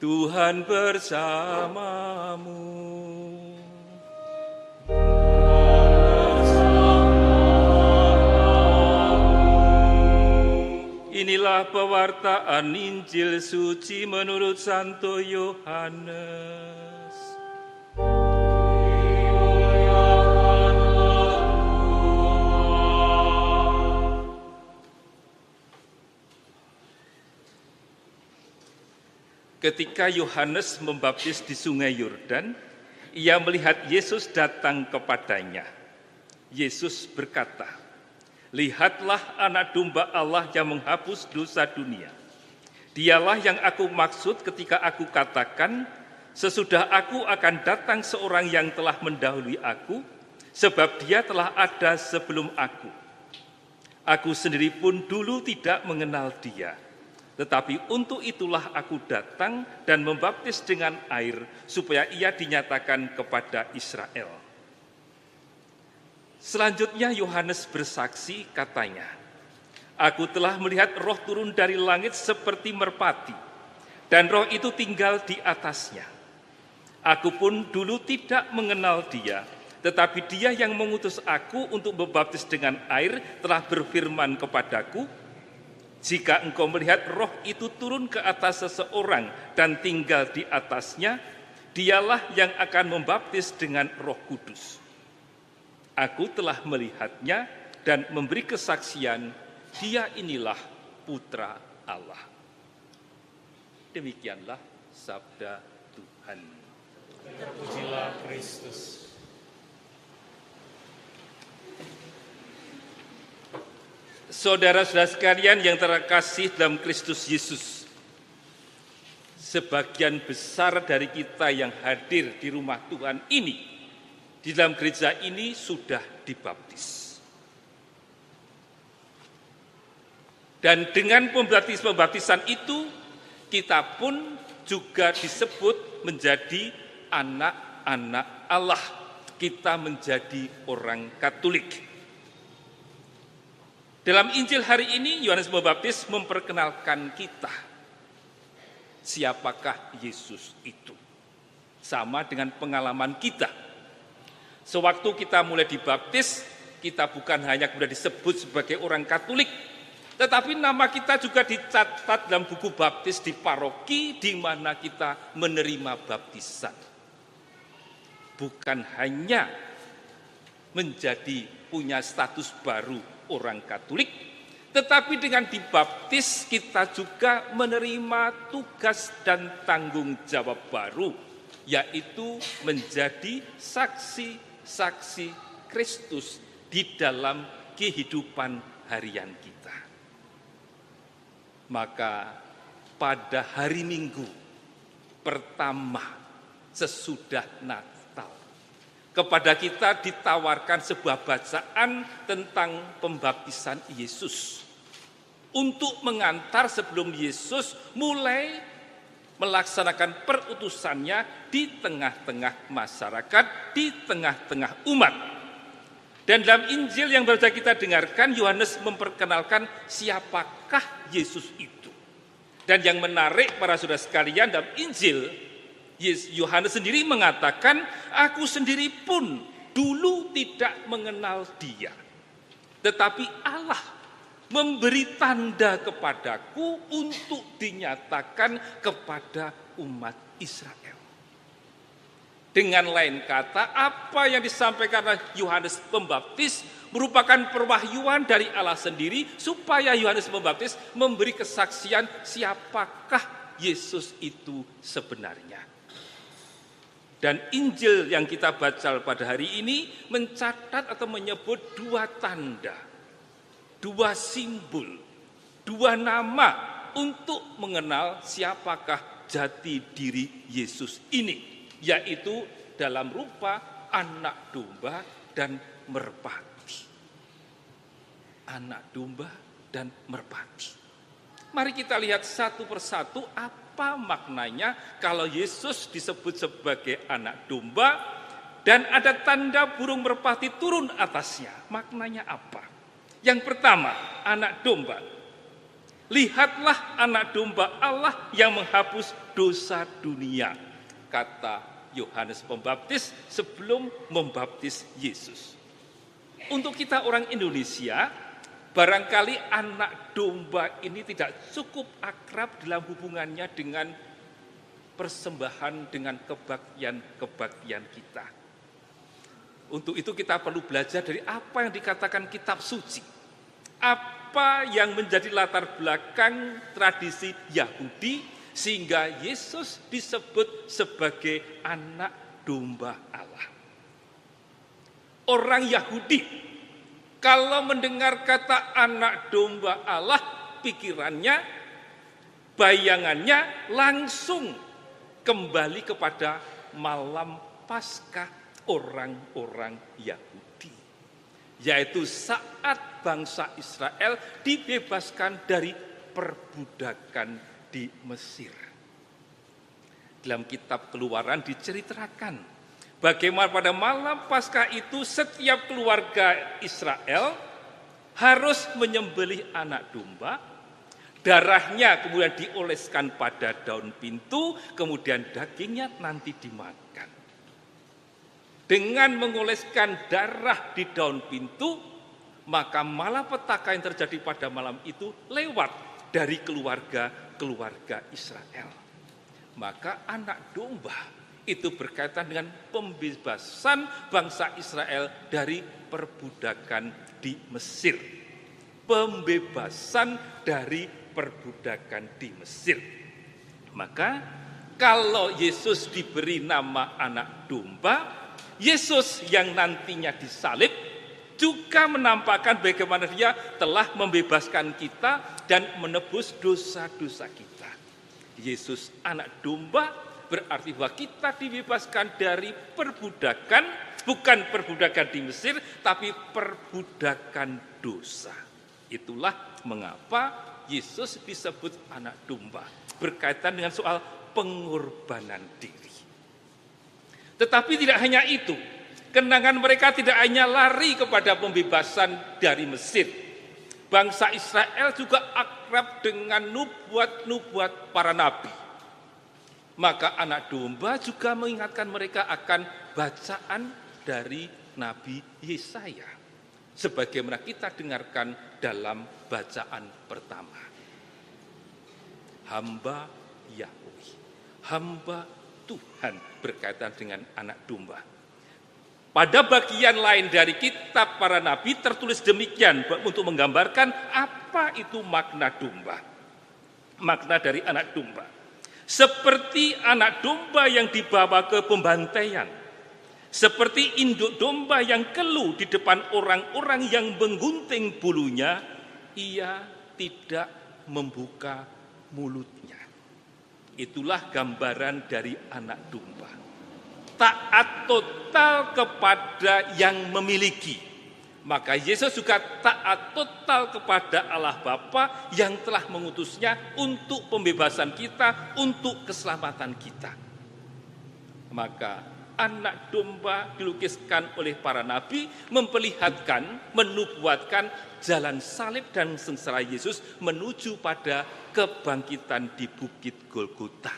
Tuhan bersamamu. Inilah pewartaan Injil suci menurut Santo Yohanes. Ketika Yohanes membaptis di Sungai Yordan, ia melihat Yesus datang kepadanya. Yesus berkata, "Lihatlah Anak Domba Allah yang menghapus dosa dunia. Dialah yang aku maksud ketika aku katakan, sesudah aku akan datang seorang yang telah mendahului aku, sebab dia telah ada sebelum aku. Aku sendiri pun dulu tidak mengenal dia." Tetapi untuk itulah aku datang dan membaptis dengan air supaya ia dinyatakan kepada Israel. Selanjutnya Yohanes bersaksi katanya, Aku telah melihat roh turun dari langit seperti merpati, dan roh itu tinggal di atasnya. Aku pun dulu tidak mengenal dia, tetapi dia yang mengutus aku untuk membaptis dengan air telah berfirman kepadaku, jika engkau melihat roh itu turun ke atas seseorang dan tinggal di atasnya, dialah yang akan membaptis dengan roh kudus. Aku telah melihatnya dan memberi kesaksian, dia inilah putra Allah. Demikianlah sabda Tuhan. Terpujilah Kristus. Saudara-saudara sekalian yang terkasih dalam Kristus Yesus, sebagian besar dari kita yang hadir di rumah Tuhan ini, di dalam gereja ini sudah dibaptis. Dan dengan pembaptisan itu, kita pun juga disebut menjadi anak-anak Allah. Kita menjadi orang Katolik. Dalam Injil hari ini Yohanes Pembaptis memperkenalkan kita siapakah Yesus itu. Sama dengan pengalaman kita. Sewaktu kita mulai dibaptis, kita bukan hanya kemudian disebut sebagai orang Katolik, tetapi nama kita juga dicatat dalam buku baptis di paroki di mana kita menerima baptisan. Bukan hanya menjadi punya status baru orang Katolik, tetapi dengan dibaptis kita juga menerima tugas dan tanggung jawab baru, yaitu menjadi saksi-saksi Kristus di dalam kehidupan harian kita. Maka pada hari Minggu pertama sesudah Natal, kepada kita ditawarkan sebuah bacaan tentang pembaptisan Yesus. Untuk mengantar sebelum Yesus mulai melaksanakan perutusannya di tengah-tengah masyarakat, di tengah-tengah umat. Dan dalam Injil yang baru kita dengarkan, Yohanes memperkenalkan siapakah Yesus itu. Dan yang menarik para saudara sekalian dalam Injil, Yohanes sendiri mengatakan, aku sendiri pun dulu tidak mengenal dia. Tetapi Allah memberi tanda kepadaku untuk dinyatakan kepada umat Israel. Dengan lain kata, apa yang disampaikan oleh Yohanes Pembaptis merupakan perwahyuan dari Allah sendiri supaya Yohanes Pembaptis memberi kesaksian siapakah Yesus itu sebenarnya. Dan Injil yang kita baca pada hari ini mencatat atau menyebut dua tanda, dua simbol, dua nama untuk mengenal siapakah jati diri Yesus ini, yaitu dalam rupa anak domba dan merpati. Anak domba dan merpati. Mari kita lihat satu persatu apa apa maknanya kalau Yesus disebut sebagai anak domba dan ada tanda burung merpati turun atasnya? Maknanya apa? Yang pertama, anak domba. Lihatlah anak domba Allah yang menghapus dosa dunia. Kata Yohanes Pembaptis sebelum membaptis Yesus. Untuk kita orang Indonesia, barangkali anak domba ini tidak cukup akrab dalam hubungannya dengan persembahan dengan kebaktian-kebaktian kita. Untuk itu kita perlu belajar dari apa yang dikatakan kitab suci. Apa yang menjadi latar belakang tradisi Yahudi sehingga Yesus disebut sebagai anak domba Allah. Orang Yahudi kalau mendengar kata anak domba Allah, pikirannya, bayangannya langsung kembali kepada malam Paskah orang-orang Yahudi. Yaitu saat bangsa Israel dibebaskan dari perbudakan di Mesir. Dalam kitab keluaran diceritakan bagaimana pada malam Paskah itu setiap keluarga Israel harus menyembelih anak domba Darahnya kemudian dioleskan pada daun pintu, kemudian dagingnya nanti dimakan. Dengan mengoleskan darah di daun pintu, maka malapetaka yang terjadi pada malam itu lewat dari keluarga-keluarga Israel. Maka anak domba itu berkaitan dengan pembebasan bangsa Israel dari perbudakan di Mesir. Pembebasan dari perbudakan di Mesir. Maka kalau Yesus diberi nama anak domba, Yesus yang nantinya disalib juga menampakkan bagaimana dia telah membebaskan kita dan menebus dosa-dosa kita. Yesus anak domba berarti bahwa kita dibebaskan dari perbudakan, bukan perbudakan di Mesir, tapi perbudakan dosa. Itulah mengapa Yesus disebut anak domba berkaitan dengan soal pengorbanan diri. Tetapi tidak hanya itu, kenangan mereka tidak hanya lari kepada pembebasan dari Mesir. Bangsa Israel juga akrab dengan nubuat-nubuat para nabi. Maka anak domba juga mengingatkan mereka akan bacaan dari Nabi Yesaya. Sebagaimana kita dengarkan dalam bacaan pertama. Hamba Yahweh, hamba Tuhan berkaitan dengan anak domba. Pada bagian lain dari kitab para nabi tertulis demikian untuk menggambarkan apa itu makna domba. Makna dari anak domba. Seperti anak domba yang dibawa ke pembantaian. Seperti induk domba yang keluh di depan orang-orang yang menggunting bulunya, ia tidak membuka mulutnya. Itulah gambaran dari anak domba. Taat total kepada yang memiliki. Maka Yesus juga taat total kepada Allah Bapa yang telah mengutusnya untuk pembebasan kita, untuk keselamatan kita. Maka anak domba dilukiskan oleh para nabi memperlihatkan, menubuatkan jalan salib dan sengsara Yesus menuju pada kebangkitan di Bukit Golgota.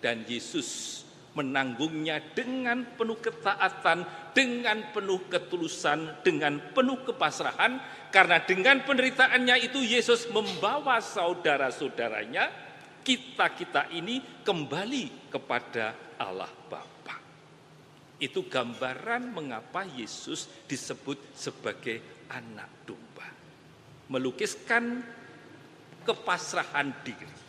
Dan Yesus menanggungnya dengan penuh ketaatan, dengan penuh ketulusan, dengan penuh kepasrahan, karena dengan penderitaannya itu Yesus membawa saudara-saudaranya, kita-kita ini kembali kepada Allah Bapa. Itu gambaran mengapa Yesus disebut sebagai anak domba. Melukiskan kepasrahan diri.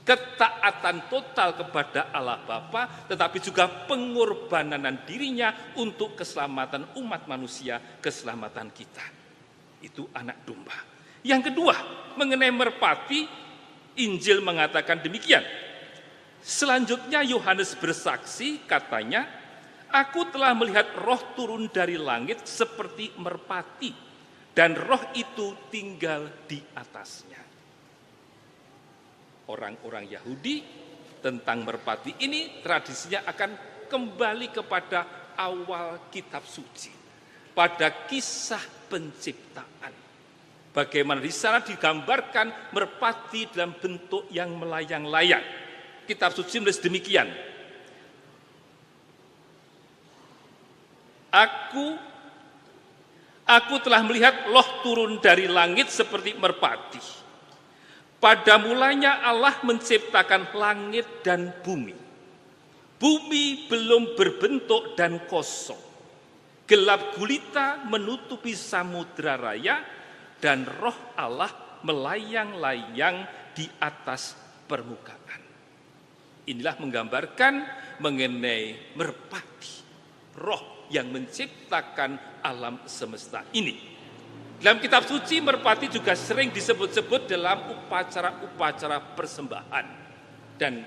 Ketaatan total kepada Allah Bapa, tetapi juga pengorbanan dirinya untuk keselamatan umat manusia, keselamatan kita. Itu anak domba. Yang kedua, mengenai merpati, Injil mengatakan demikian. Selanjutnya Yohanes bersaksi, katanya, Aku telah melihat roh turun dari langit seperti merpati, dan roh itu tinggal di atasnya. Orang-orang Yahudi tentang merpati ini tradisinya akan kembali kepada awal kitab suci, pada kisah penciptaan. Bagaimana di sana digambarkan merpati dalam bentuk yang melayang-layang. Kitab suci menulis demikian. Aku aku telah melihat loh turun dari langit seperti merpati. Pada mulanya Allah menciptakan langit dan bumi. Bumi belum berbentuk dan kosong. Gelap gulita menutupi samudra raya dan roh Allah melayang-layang di atas permukaan. Inilah menggambarkan mengenai merpati, roh yang menciptakan alam semesta ini. Dalam kitab suci merpati juga sering disebut-sebut dalam upacara-upacara persembahan. Dan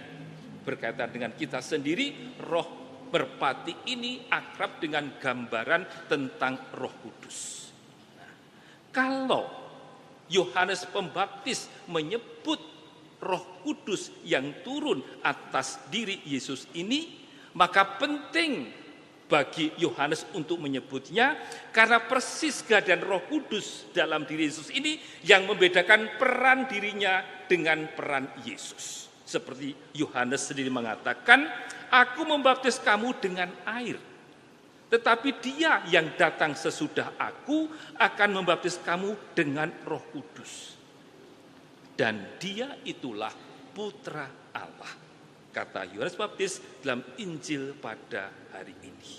berkaitan dengan kita sendiri, roh merpati ini akrab dengan gambaran tentang roh kudus. Kalau Yohanes Pembaptis menyebut Roh Kudus yang turun atas diri Yesus ini, maka penting bagi Yohanes untuk menyebutnya karena persis dan Roh Kudus dalam diri Yesus ini yang membedakan peran dirinya dengan peran Yesus. Seperti Yohanes sendiri mengatakan, "Aku membaptis kamu dengan air." Tetapi dia yang datang sesudah aku akan membaptis kamu dengan roh kudus. Dan dia itulah putra Allah. Kata Yohanes Baptis dalam Injil pada hari ini.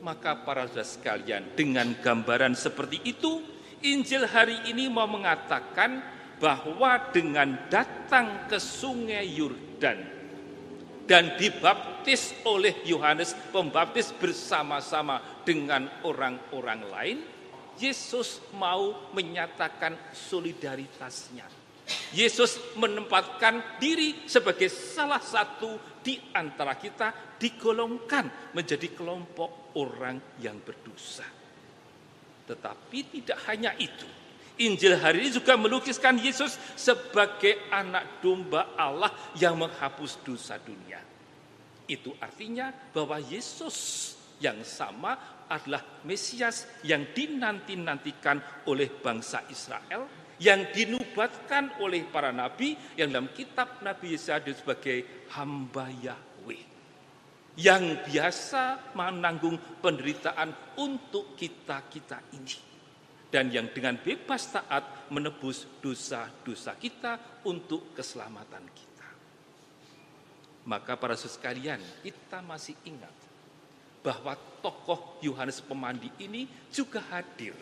Maka para saudara sekalian dengan gambaran seperti itu, Injil hari ini mau mengatakan bahwa dengan datang ke sungai Yordan dan dibaptis oleh Yohanes Pembaptis bersama-sama dengan orang-orang lain, Yesus mau menyatakan solidaritasnya. Yesus menempatkan diri sebagai salah satu di antara kita digolongkan menjadi kelompok orang yang berdosa. Tetapi tidak hanya itu, Injil hari ini juga melukiskan Yesus sebagai anak domba Allah yang menghapus dosa dunia. Itu artinya bahwa Yesus yang sama adalah Mesias yang dinanti-nantikan oleh bangsa Israel, yang dinubatkan oleh para nabi, yang dalam kitab Nabi Yesaya sebagai hamba Yahweh. Yang biasa menanggung penderitaan untuk kita-kita ini dan yang dengan bebas taat menebus dosa-dosa kita untuk keselamatan kita. Maka para sekalian, kita masih ingat bahwa tokoh Yohanes Pemandi ini juga hadir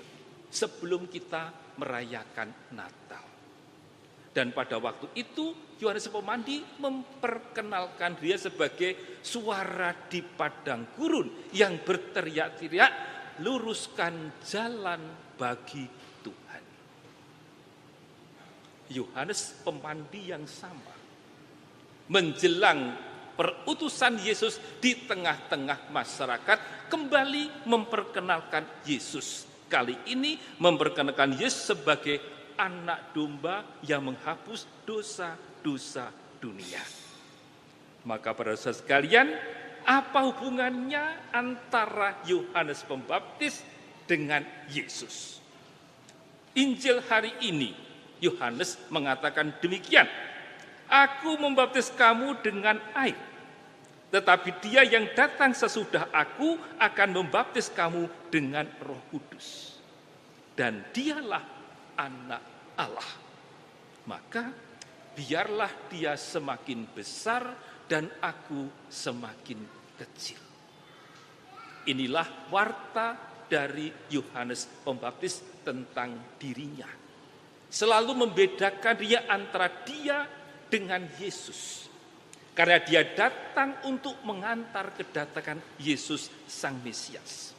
sebelum kita merayakan Natal. Dan pada waktu itu Yohanes Pemandi memperkenalkan dia sebagai suara di padang gurun yang berteriak-teriak luruskan jalan bagi Tuhan. Yohanes pemandi yang sama menjelang perutusan Yesus di tengah-tengah masyarakat kembali memperkenalkan Yesus. Kali ini memperkenalkan Yesus sebagai anak domba yang menghapus dosa-dosa dunia. Maka pada saat sekalian, apa hubungannya antara Yohanes Pembaptis dengan Yesus. Injil hari ini Yohanes mengatakan demikian. Aku membaptis kamu dengan air. Tetapi dia yang datang sesudah aku akan membaptis kamu dengan roh kudus. Dan dialah anak Allah. Maka biarlah dia semakin besar dan aku semakin kecil. Inilah warta dari Yohanes Pembaptis tentang dirinya. Selalu membedakan dia antara dia dengan Yesus. Karena dia datang untuk mengantar kedatangan Yesus Sang Mesias.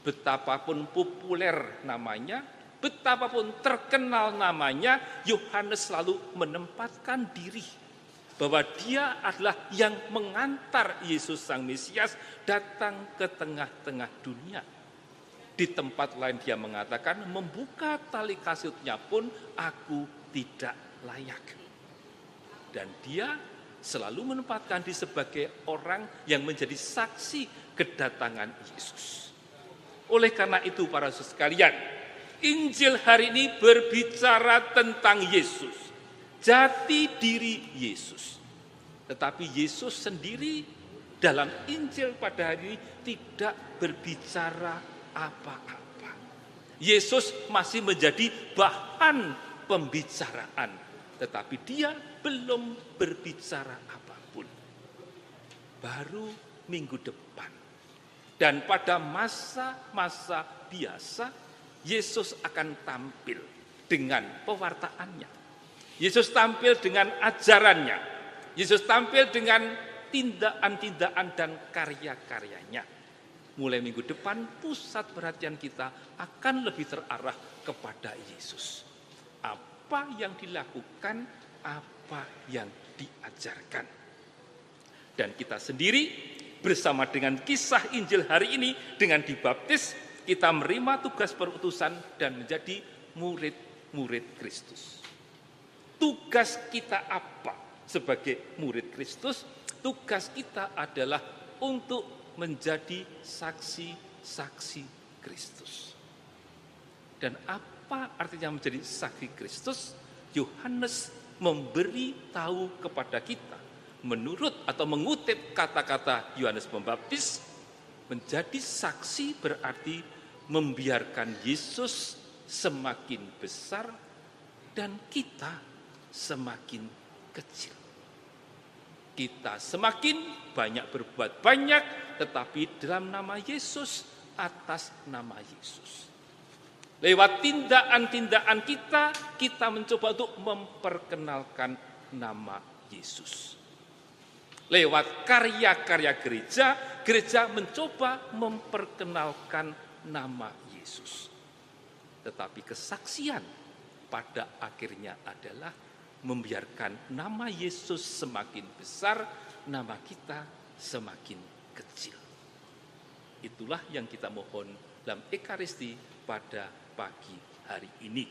Betapapun populer namanya, betapapun terkenal namanya, Yohanes selalu menempatkan diri bahwa dia adalah yang mengantar Yesus Sang Mesias datang ke tengah-tengah dunia di tempat lain dia mengatakan, membuka tali kasutnya pun aku tidak layak. Dan dia selalu menempatkan di sebagai orang yang menjadi saksi kedatangan Yesus. Oleh karena itu para sekalian, Injil hari ini berbicara tentang Yesus, jati diri Yesus. Tetapi Yesus sendiri dalam Injil pada hari ini tidak berbicara apa-apa. Yesus masih menjadi bahan pembicaraan, tetapi dia belum berbicara apa pun. Baru minggu depan. Dan pada masa-masa biasa, Yesus akan tampil dengan pewartaannya. Yesus tampil dengan ajarannya. Yesus tampil dengan tindakan-tindakan dan karya-karyanya. Mulai minggu depan pusat perhatian kita akan lebih terarah kepada Yesus. Yang dilakukan, apa yang diajarkan. Dan kita sendiri bersama dengan kisah Injil hari ini dengan dibaptis kita menerima tugas perutusan dan menjadi murid-murid Kristus. Tugas kita apa sebagai murid Kristus? Tugas kita adalah untuk menjadi saksi-saksi Kristus. Dan apa artinya menjadi saksi Kristus? Yohanes memberi tahu kepada kita menurut atau mengutip kata-kata Yohanes Pembaptis menjadi saksi berarti membiarkan Yesus semakin besar dan kita semakin kecil. Kita semakin banyak berbuat banyak tetapi dalam nama Yesus atas nama Yesus. Lewat tindakan-tindakan kita, kita mencoba untuk memperkenalkan nama Yesus. Lewat karya-karya gereja, gereja mencoba memperkenalkan nama Yesus. Tetapi kesaksian pada akhirnya adalah membiarkan nama Yesus semakin besar, nama kita semakin kecil. Itulah yang kita mohon dalam Ekaristi pada pagi hari ini.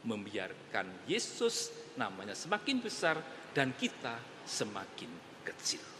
Membiarkan Yesus namanya semakin besar dan kita semakin kecil.